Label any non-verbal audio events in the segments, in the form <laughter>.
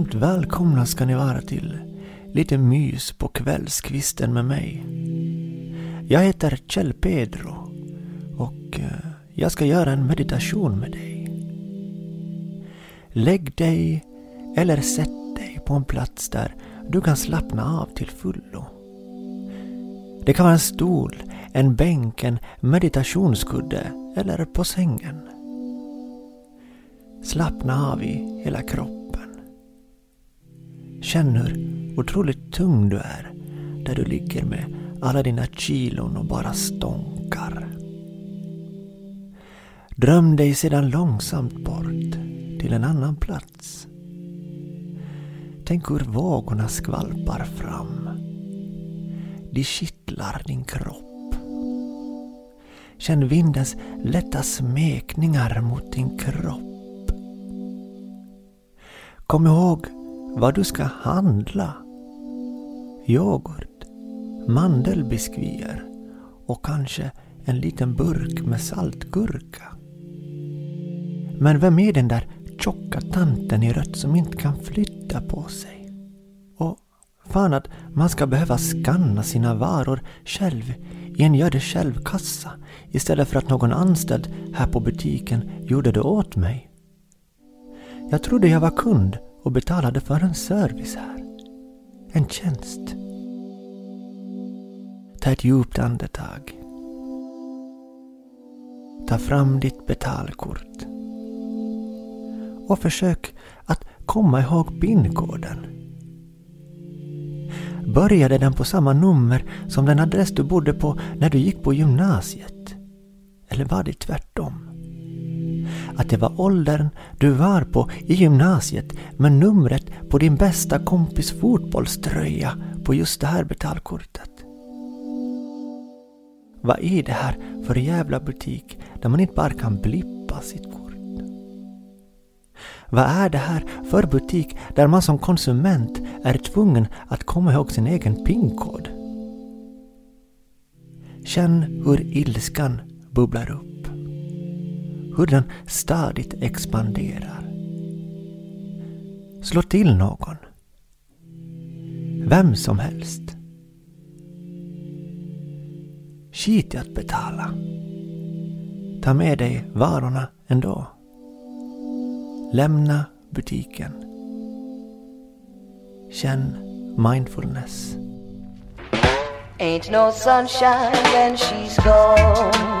Varmt välkomna ska ni vara till lite mys på kvällskvisten med mig. Jag heter Kjell Pedro och eh, jag ska göra en meditation med dig. Lägg dig eller sätt dig på en plats där du kan slappna av till fullo. Det kan vara en stol, en bänk, en meditationskudde eller på sängen. Slappna av i hela kroppen. Känn hur otroligt tung du är där du ligger med alla dina kilon och bara stånkar. Dröm dig sedan långsamt bort till en annan plats. Tänk hur vågorna skvalpar fram. De kittlar din kropp. Känn vindens lätta smekningar mot din kropp. Kom ihåg vad du ska handla. Yoghurt, mandelbiskvier och kanske en liten burk med saltgurka. Men vem är den där tjocka tanten i rött som inte kan flytta på sig? Och fan att man ska behöva skanna sina varor själv i en gör det själv-kassa istället för att någon anställd här på butiken gjorde det åt mig. Jag trodde jag var kund och betalade för en service här. En tjänst. Ta ett djupt andetag. Ta fram ditt betalkort. Och försök att komma ihåg pinkoden. Började den på samma nummer som den adress du bodde på när du gick på gymnasiet? Eller var det tvärtom? Att det var åldern du var på i gymnasiet med numret på din bästa kompis fotbollströja på just det här betalkortet. Vad är det här för jävla butik där man inte bara kan blippa sitt kort? Vad är det här för butik där man som konsument är tvungen att komma ihåg sin egen pinkod? Känn hur ilskan bubblar upp hur den stadigt expanderar. Slå till någon. Vem som helst. Skit i att betala. Ta med dig varorna ändå. Lämna butiken. Känn mindfulness. Ain't no sunshine when she's gone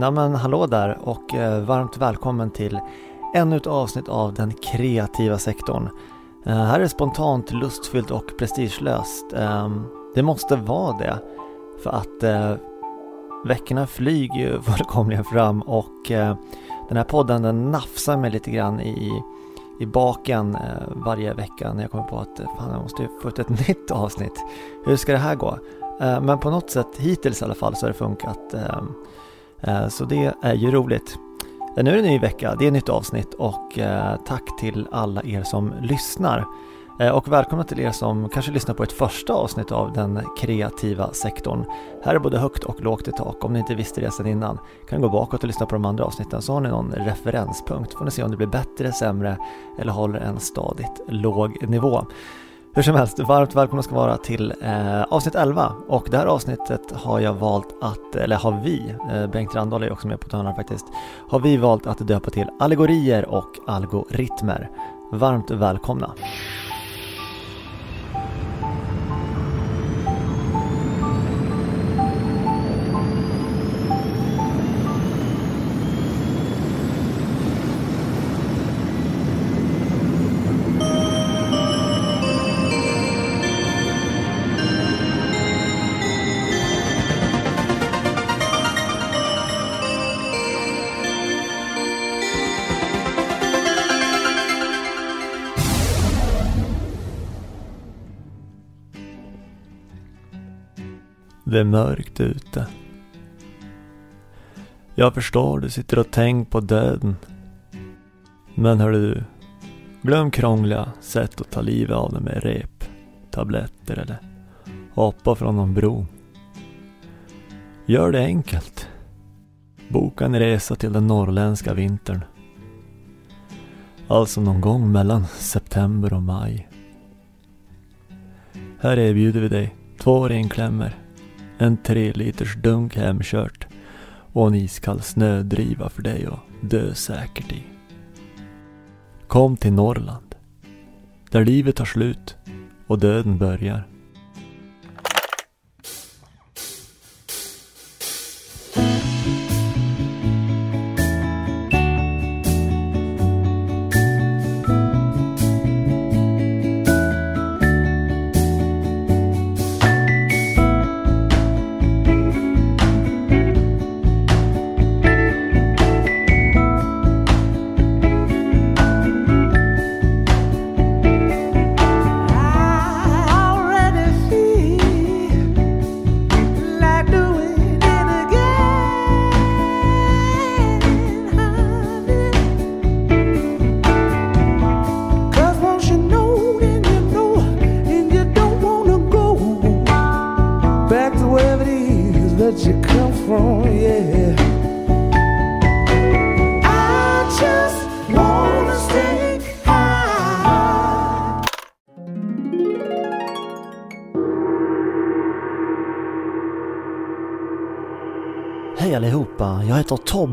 Nej men hallå där och eh, varmt välkommen till ännu ett avsnitt av den kreativa sektorn. Eh, här är det spontant, lustfyllt och prestigelöst. Ehm, det måste vara det för att eh, veckorna flyger ju <laughs> fullkomligen fram och den här podden den nafsar mig lite grann i, i baken varje vecka när jag kommer på att fan jag måste få ut ett <laughs> nytt avsnitt. Hur ska det här gå? men på något sätt hittills i alla fall så har det funkat Eh, Eh, så det är ju roligt. Eh, nu är det en ny vecka, det är ett nytt avsnitt och eh, tack till alla er som lyssnar. Och välkomna till er som kanske lyssnar på ett första avsnitt av den kreativa sektorn. Här är både högt och lågt i tak. Om ni inte visste det sedan innan kan gå bakåt och lyssna på de andra avsnitten så har ni någon referenspunkt. Får ni se om det blir bättre, sämre eller håller en stadigt låg nivå. Hur som helst, varmt välkomna ska vara till eh, avsnitt 11 och det här avsnittet har jag valt att, eller har vi, eh, Bengt Randahl är också med på törnar faktiskt, har vi valt att döpa till allegorier och algoritmer. Varmt välkomna! Det är mörkt ute. Jag förstår, du sitter och tänker på döden. Men hör du, glöm krångliga sätt att ta livet av dig med rep, tabletter eller hoppa från någon bro. Gör det enkelt. Boka en resa till den norrländska vintern. Alltså någon gång mellan september och maj. Här erbjuder vi dig två renklämmor, en tre liters dunk hemkört och en iskall snödriva för dig att dö säkert i. Kom till Norrland, där livet tar slut och döden börjar.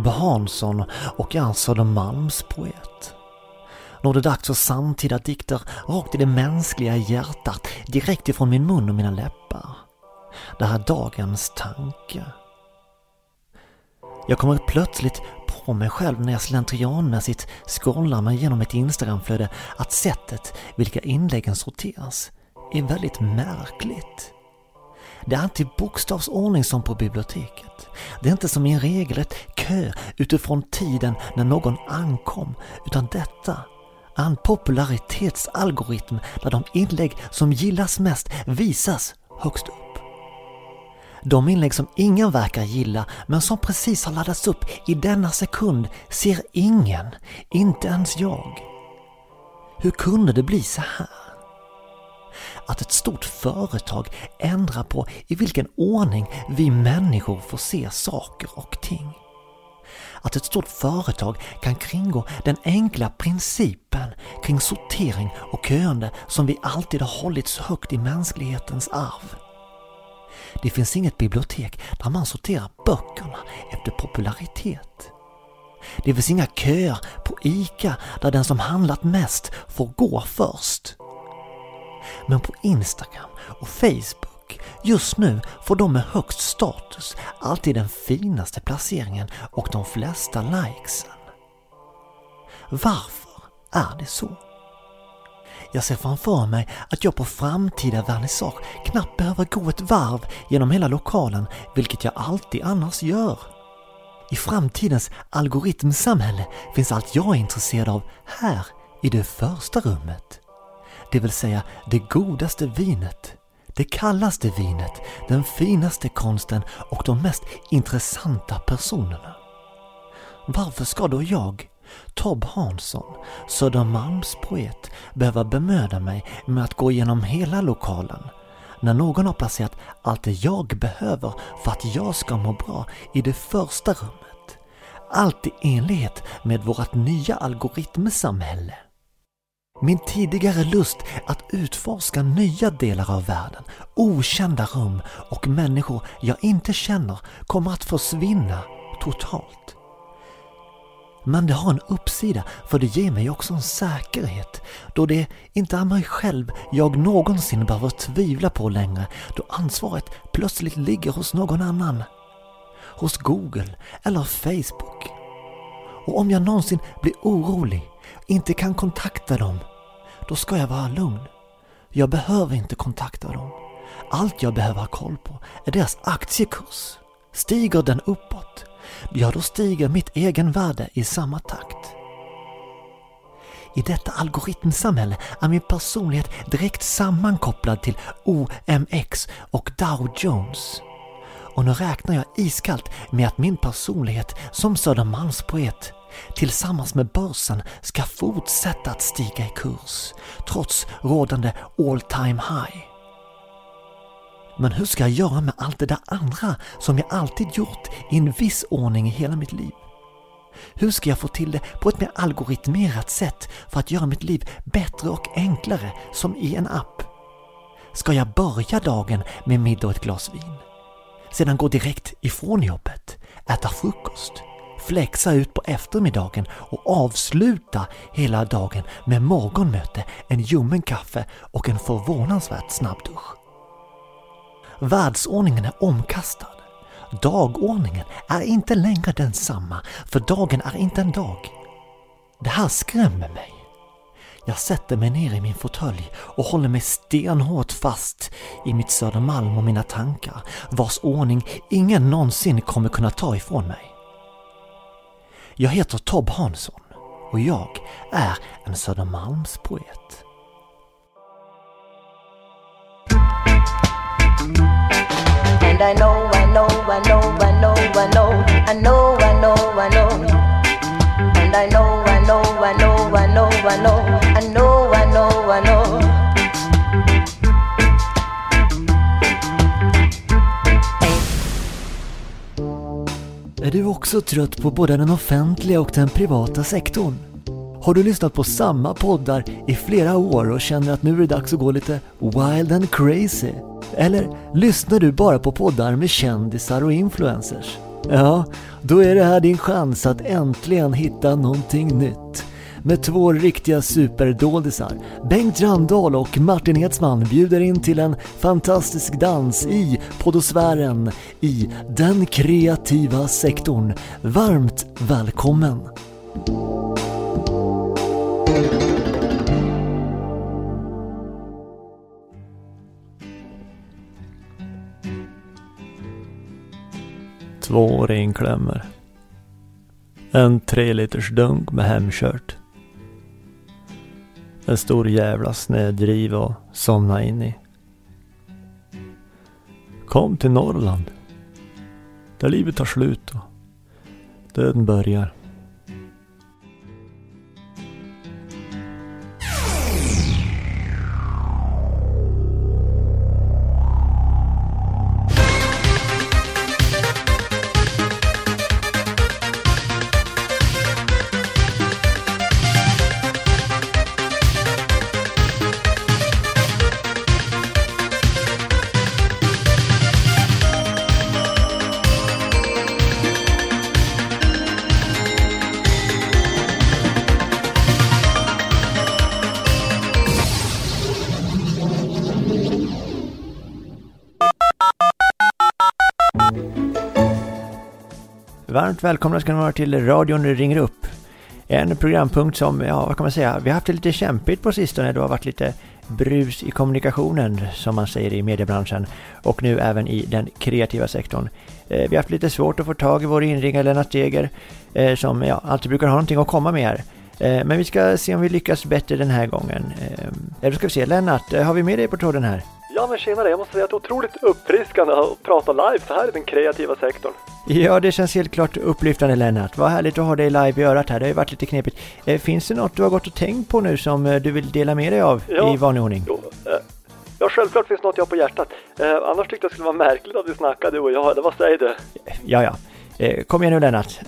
Ebbe Hansson och är en Södermalmspoet. Nu är det dags för samtida dikter rakt i det mänskliga hjärtat, direkt ifrån min mun och mina läppar. Det här är dagens tanke. Jag kommer plötsligt på mig själv när jag slentrianmässigt scrollar mig genom ett Instagramflöde att sättet vilka inläggen sorteras är väldigt märkligt. Det är alltid bokstavsordning som på biblioteket. Det är inte som i en regelrätt kö utifrån tiden när någon ankom, utan detta är en popularitetsalgoritm där de inlägg som gillas mest visas högst upp. De inlägg som ingen verkar gilla men som precis har laddats upp i denna sekund ser ingen, inte ens jag. Hur kunde det bli så här? Att ett stort företag ändrar på i vilken ordning vi människor får se saker och ting. Att ett stort företag kan kringgå den enkla principen kring sortering och köande som vi alltid har hållit så högt i mänsklighetens arv. Det finns inget bibliotek där man sorterar böckerna efter popularitet. Det finns inga köer på ICA där den som handlat mest får gå först. Men på Instagram och Facebook just nu får de med högst status alltid den finaste placeringen och de flesta likesen. Varför är det så? Jag ser framför mig att jag på framtida vernissage knappt behöver gå ett varv genom hela lokalen, vilket jag alltid annars gör. I framtidens algoritmsamhälle finns allt jag är intresserad av här i det första rummet det vill säga det godaste vinet, det kallaste vinet, den finaste konsten och de mest intressanta personerna. Varför ska då jag, Tob Hansson, Södermalms poet, behöva bemöda mig med att gå igenom hela lokalen när någon har placerat allt det jag behöver för att jag ska må bra i det första rummet? Allt i enlighet med vårt nya algoritmsamhälle. Min tidigare lust att utforska nya delar av världen, okända rum och människor jag inte känner kommer att försvinna totalt. Men det har en uppsida för det ger mig också en säkerhet då det inte är mig själv jag någonsin behöver tvivla på längre då ansvaret plötsligt ligger hos någon annan. Hos Google eller Facebook. Och om jag någonsin blir orolig inte kan kontakta dem, då ska jag vara lugn. Jag behöver inte kontakta dem. Allt jag behöver ha koll på är deras aktiekurs. Stiger den uppåt, ja då stiger mitt egenvärde i samma takt. I detta algoritmsamhälle är min personlighet direkt sammankopplad till OMX och Dow Jones. Och nu räknar jag iskallt med att min personlighet som Södermalmspoet tillsammans med börsen ska fortsätta att stiga i kurs trots rådande all time high. Men hur ska jag göra med allt det där andra som jag alltid gjort i en viss ordning i hela mitt liv? Hur ska jag få till det på ett mer algoritmerat sätt för att göra mitt liv bättre och enklare som i en app? Ska jag börja dagen med middag och ett glas vin? Sedan gå direkt ifrån jobbet, äta frukost, flexa ut på eftermiddagen och avsluta hela dagen med morgonmöte, en ljummen kaffe och en förvånansvärt snabb dusch. Världsordningen är omkastad. Dagordningen är inte längre densamma, för dagen är inte en dag. Det här skrämmer mig. Jag sätter mig ner i min fåtölj och håller mig stenhårt fast i mitt Södermalm och mina tankar, vars ordning ingen någonsin kommer kunna ta ifrån mig. Jag heter Tob Hansson och jag är en Södermalmspoet. And I know, I know, I know, I know, I know, I know, I know, I know. And I know, I know, I know, I know, I know, I know, Är du också trött på både den offentliga och den privata sektorn? Har du lyssnat på samma poddar i flera år och känner att nu är det dags att gå lite wild and crazy? Eller lyssnar du bara på poddar med kändisar och influencers? Ja, då är det här din chans att äntligen hitta någonting nytt. Med två riktiga superdoldisar, Bengt Randahl och Martin Edsman bjuder in till en fantastisk dans i podosfären, i den kreativa sektorn. Varmt välkommen! Två renklämmor. En tre liters dunk med hemkört. En stor jävla snödriva och somna in i. Kom till Norrland. Där livet tar slut och döden börjar. Varmt välkomna ska ni vara till radion ringer upp. En programpunkt som, ja vad kan man säga, vi har haft det lite kämpigt på sistone. Det har varit lite brus i kommunikationen som man säger i mediebranschen och nu även i den kreativa sektorn. Eh, vi har haft lite svårt att få tag i vår inringare Lennart Deger, eh, som ja, alltid brukar ha någonting att komma med här. Eh, men vi ska se om vi lyckas bättre den här gången. Eller ska vi se, Lennart, har vi med dig på tråden här? Ja men tjenare, jag måste säga att det är otroligt uppfriskande att prata live så här i den kreativa sektorn. Ja, det känns helt klart upplyftande Lennart. Vad härligt att ha dig live i örat här. Det har ju varit lite knepigt. Eh, finns det något du har gått och tänkt på nu som eh, du vill dela med dig av ja, i vanlig ordning? Jo, eh, ja, självklart finns något jag har på hjärtat. Annars tyckte jag det skulle vara märkligt att vi snackade du och jag. Vad säger du? Ja, ja. Kom igen nu Lennart.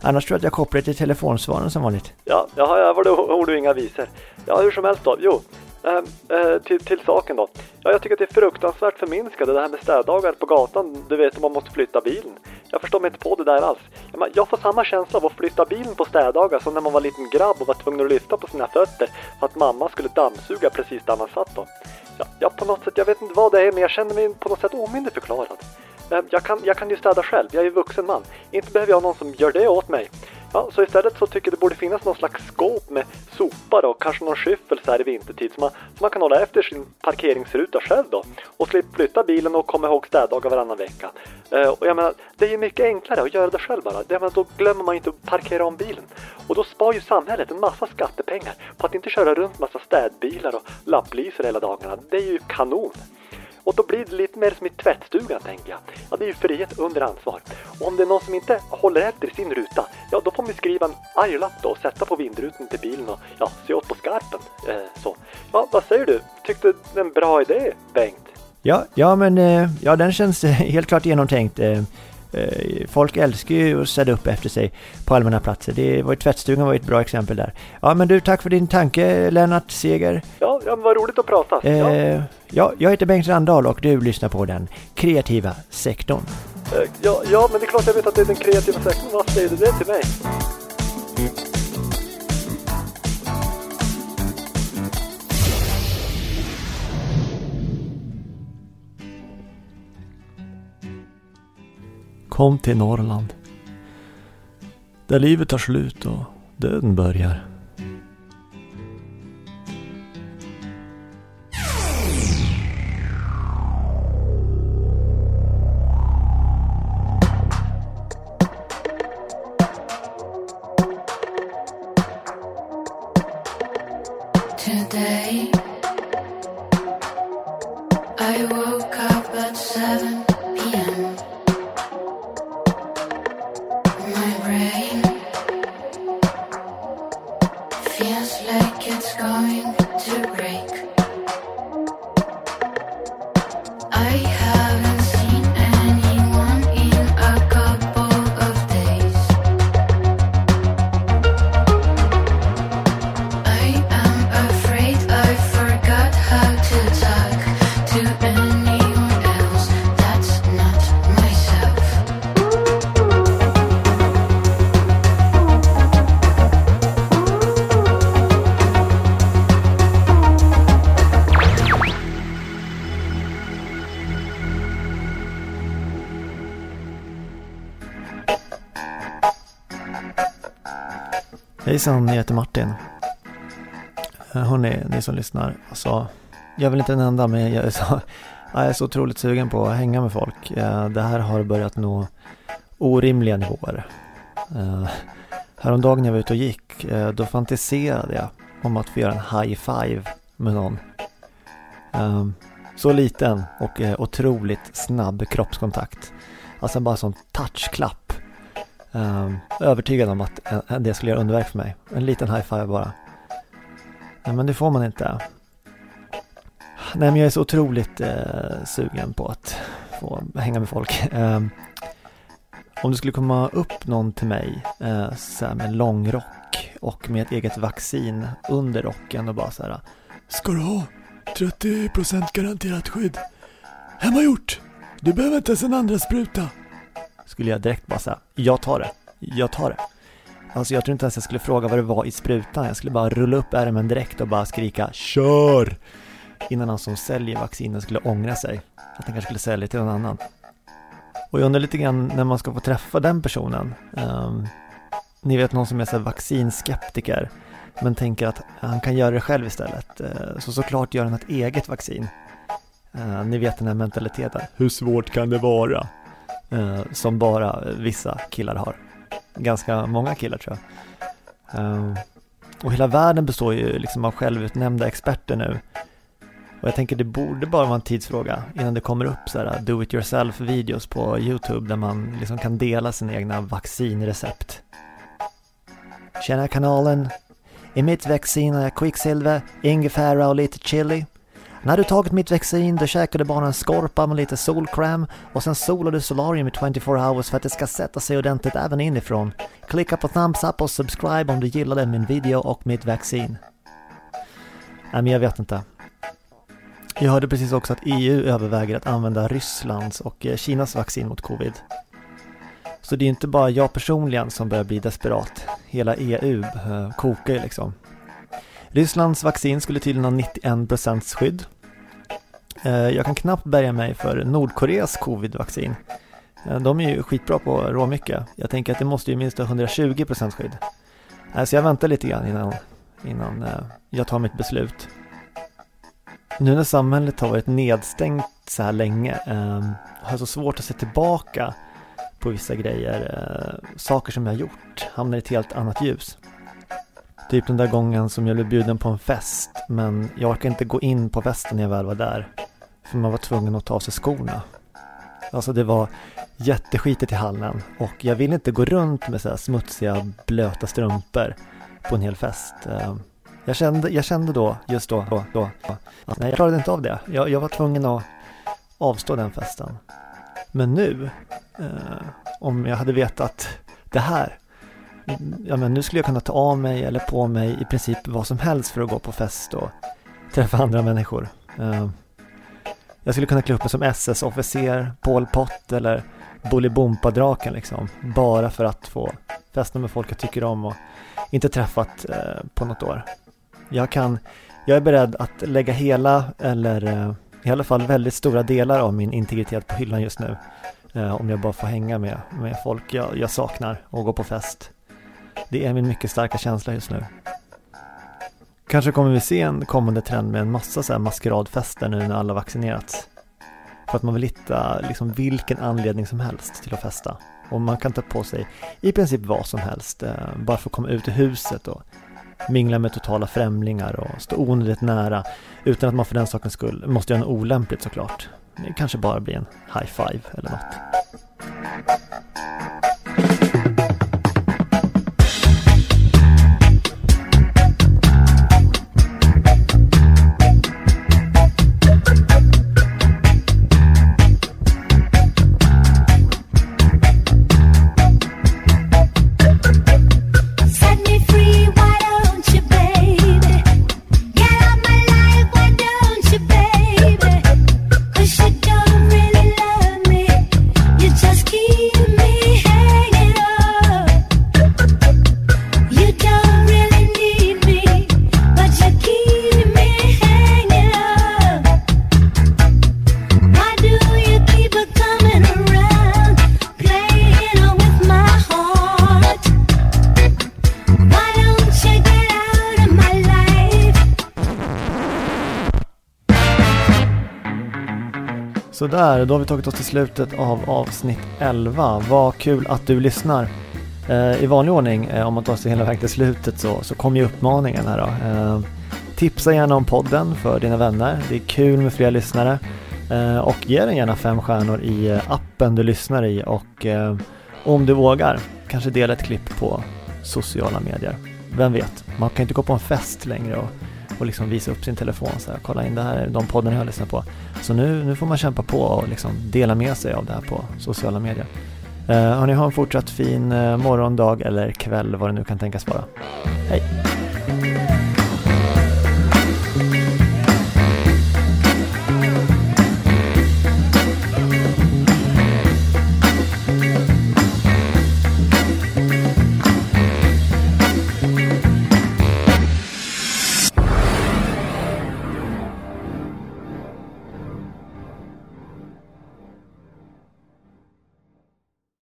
Annars tror jag att jag kopplar till telefonsvaren som vanligt. Ja, ja, var det ord och inga visor. Ja, hur som helst då. Jo, Äh, till, till saken då. Ja, jag tycker att det är fruktansvärt förminskande det här med städdagar på gatan. Du vet om man måste flytta bilen. Jag förstår mig inte på det där alls. Jag får samma känsla av att flytta bilen på städdagar som när man var liten grabb och var tvungen att lyfta på sina fötter för att mamma skulle dammsuga precis där man satt då. Ja, ja, på något sätt, jag vet inte vad det är men jag känner mig på något sätt omyndigförklarad. Ehm, jag kan, jag kan ju städa själv, jag är ju vuxen man. Inte behöver jag någon som gör det åt mig. Ja, så istället så tycker jag det borde finnas någon slags skåp med sopar och kanske någon skyffel så här i vintertid så man, så man kan hålla efter sin parkeringsruta själv då och slippa flytta bilen och komma ihåg städdagar varannan vecka. Uh, och jag menar, det är ju mycket enklare att göra det själv bara. Det, menar, då glömmer man inte att parkera om bilen. Och då spar ju samhället en massa skattepengar på att inte köra runt massa städbilar och lapplisor hela dagarna. Det är ju kanon. Och då blir det lite mer som i tvättstugan tänker jag. Ja, det är ju frihet under ansvar. Och om det är någon som inte håller efter sin ruta, ja då får man skriva en arg lapp då och sätta på vindrutan till bilen och ja, se åt på skarpen. Eh, så. Ja, vad säger du? Tyckte det är en bra idé, Bengt? Ja, ja men eh, ja, den känns <laughs> helt klart genomtänkt. Eh. Eh, folk älskar ju att städa upp efter sig på allmänna platser. Det var ju tvättstugan var ett bra exempel där. Ja, men du, tack för din tanke Lennart Seger. Ja, ja vad roligt att prata. Eh, ja. ja, jag heter Bengt Randahl och du lyssnar på den kreativa sektorn. Eh, ja, ja, men det är klart jag vet att det är den kreativa sektorn. Vad säger du det till mig? Kom till Norrland. Där livet tar slut och döden börjar. Hejsan, jag heter Martin. Eh, hörni, ni som lyssnar. Alltså, jag är väl inte den enda, men jag är, så, <laughs> jag är så otroligt sugen på att hänga med folk. Eh, det här har börjat nå orimliga nivåer. Eh, häromdagen när jag var ute och gick, då fantiserade jag om att få göra en high five med någon. Så liten och otroligt snabb kroppskontakt. Alltså bara en sån touchklapp Um, övertygad om att det skulle göra underverk för mig. En liten high five bara. Nej men det får man inte. Nej men jag är så otroligt eh, sugen på att få hänga med folk. Um, om det skulle komma upp någon till mig eh, så här med långrock och med ett eget vaccin under rocken och bara så här. Ska du ha 30% garanterat skydd? Hemmagjort! Du behöver inte ens en andra spruta skulle jag direkt bara säga, jag tar det, jag tar det. Alltså jag tror inte ens jag skulle fråga vad det var i sprutan, jag skulle bara rulla upp ärmen direkt och bara skrika KÖR! Innan han som säljer vaccinen skulle ångra sig, att han kanske skulle sälja till någon annan. Och jag undrar lite grann när man ska få träffa den personen. Um, ni vet någon som är så vaccinskeptiker men tänker att han kan göra det själv istället. Uh, så såklart gör han ett eget vaccin. Uh, ni vet den här mentaliteten. Hur svårt kan det vara? Eh, som bara vissa killar har. Ganska många killar tror jag. Eh, och hela världen består ju liksom av självutnämnda experter nu. Och jag tänker det borde bara vara en tidsfråga innan det kommer upp så här uh, do it yourself videos på Youtube där man liksom kan dela sina egna vaccinrecept. Tjena kanalen! I mitt vaccin har jag kvicksilver, ingefära och lite chili. När du tagit mitt vaccin, då käkar du bara en skorpa med lite solkräm och sen solar du solarium i 24 hours för att det ska sätta sig ordentligt även inifrån. Klicka på thumbs up och subscribe om du gillade min video och mitt vaccin. Nej men jag vet inte. Jag hörde precis också att EU överväger att använda Rysslands och eh, Kinas vaccin mot covid. Så det är inte bara jag personligen som börjar bli desperat. Hela EU eh, kokar ju liksom. Rysslands vaccin skulle tydligen ha 91% skydd. Eh, jag kan knappt bärga mig för Nordkoreas covid-vaccin. Eh, de är ju skitbra på råmycket. Jag tänker att det måste ju minst ha 120% skydd. Så jag väntar lite grann innan, innan eh, jag tar mitt beslut. Nu när samhället har varit nedstängt så här länge ehm, har jag så svårt att se tillbaka på vissa grejer. Saker som jag har gjort hamnar i ett helt annat ljus. Typ den där gången som jag blev bjuden på en fest men jag orkade inte gå in på festen när jag väl var där. För man var tvungen att ta av sig skorna. Alltså det var jätteskitigt i hallen och jag ville inte gå runt med så smutsiga blöta strumpor på en hel fest. Eh, jag kände, jag kände då, just då, då, då att nej, jag klarade inte av det. Jag, jag var tvungen att avstå den festen. Men nu, eh, om jag hade vetat det här, ja men nu skulle jag kunna ta av mig eller på mig i princip vad som helst för att gå på fest och träffa andra människor. Eh, jag skulle kunna klä upp mig som SS-officer, Pol Pot eller Bolibompa-draken liksom. Bara för att få festa med folk jag tycker om och inte träffat eh, på något år. Jag kan, jag är beredd att lägga hela eller eh, i alla fall väldigt stora delar av min integritet på hyllan just nu. Eh, om jag bara får hänga med, med folk jag, jag saknar och gå på fest. Det är min mycket starka känsla just nu. Kanske kommer vi se en kommande trend med en massa så här maskeradfester nu när alla vaccinerats. För att man vill hitta liksom vilken anledning som helst till att festa. Och man kan ta på sig i princip vad som helst eh, bara för att komma ut i huset och mingla med totala främlingar och stå onödigt nära utan att man för den sakens skull måste göra något olämpligt såklart. Det kanske bara blir en high five eller något. Sådär, då har vi tagit oss till slutet av avsnitt 11. Vad kul att du lyssnar. Eh, I vanlig ordning, eh, om man tar sig hela vägen till slutet så, så kommer ju uppmaningen här då. Eh, tipsa gärna om podden för dina vänner. Det är kul med fler lyssnare. Eh, och ge den gärna fem stjärnor i eh, appen du lyssnar i och eh, om du vågar, kanske dela ett klipp på sociala medier. Vem vet, man kan inte gå på en fest längre och och liksom visa upp sin telefon så här, kolla in det här är de poddarna jag lyssnar på. Så nu, nu får man kämpa på och liksom dela med sig av det här på sociala medier. Eh, hörni, ha en fortsatt fin eh, eller kväll vad det nu kan tänkas vara. Hej!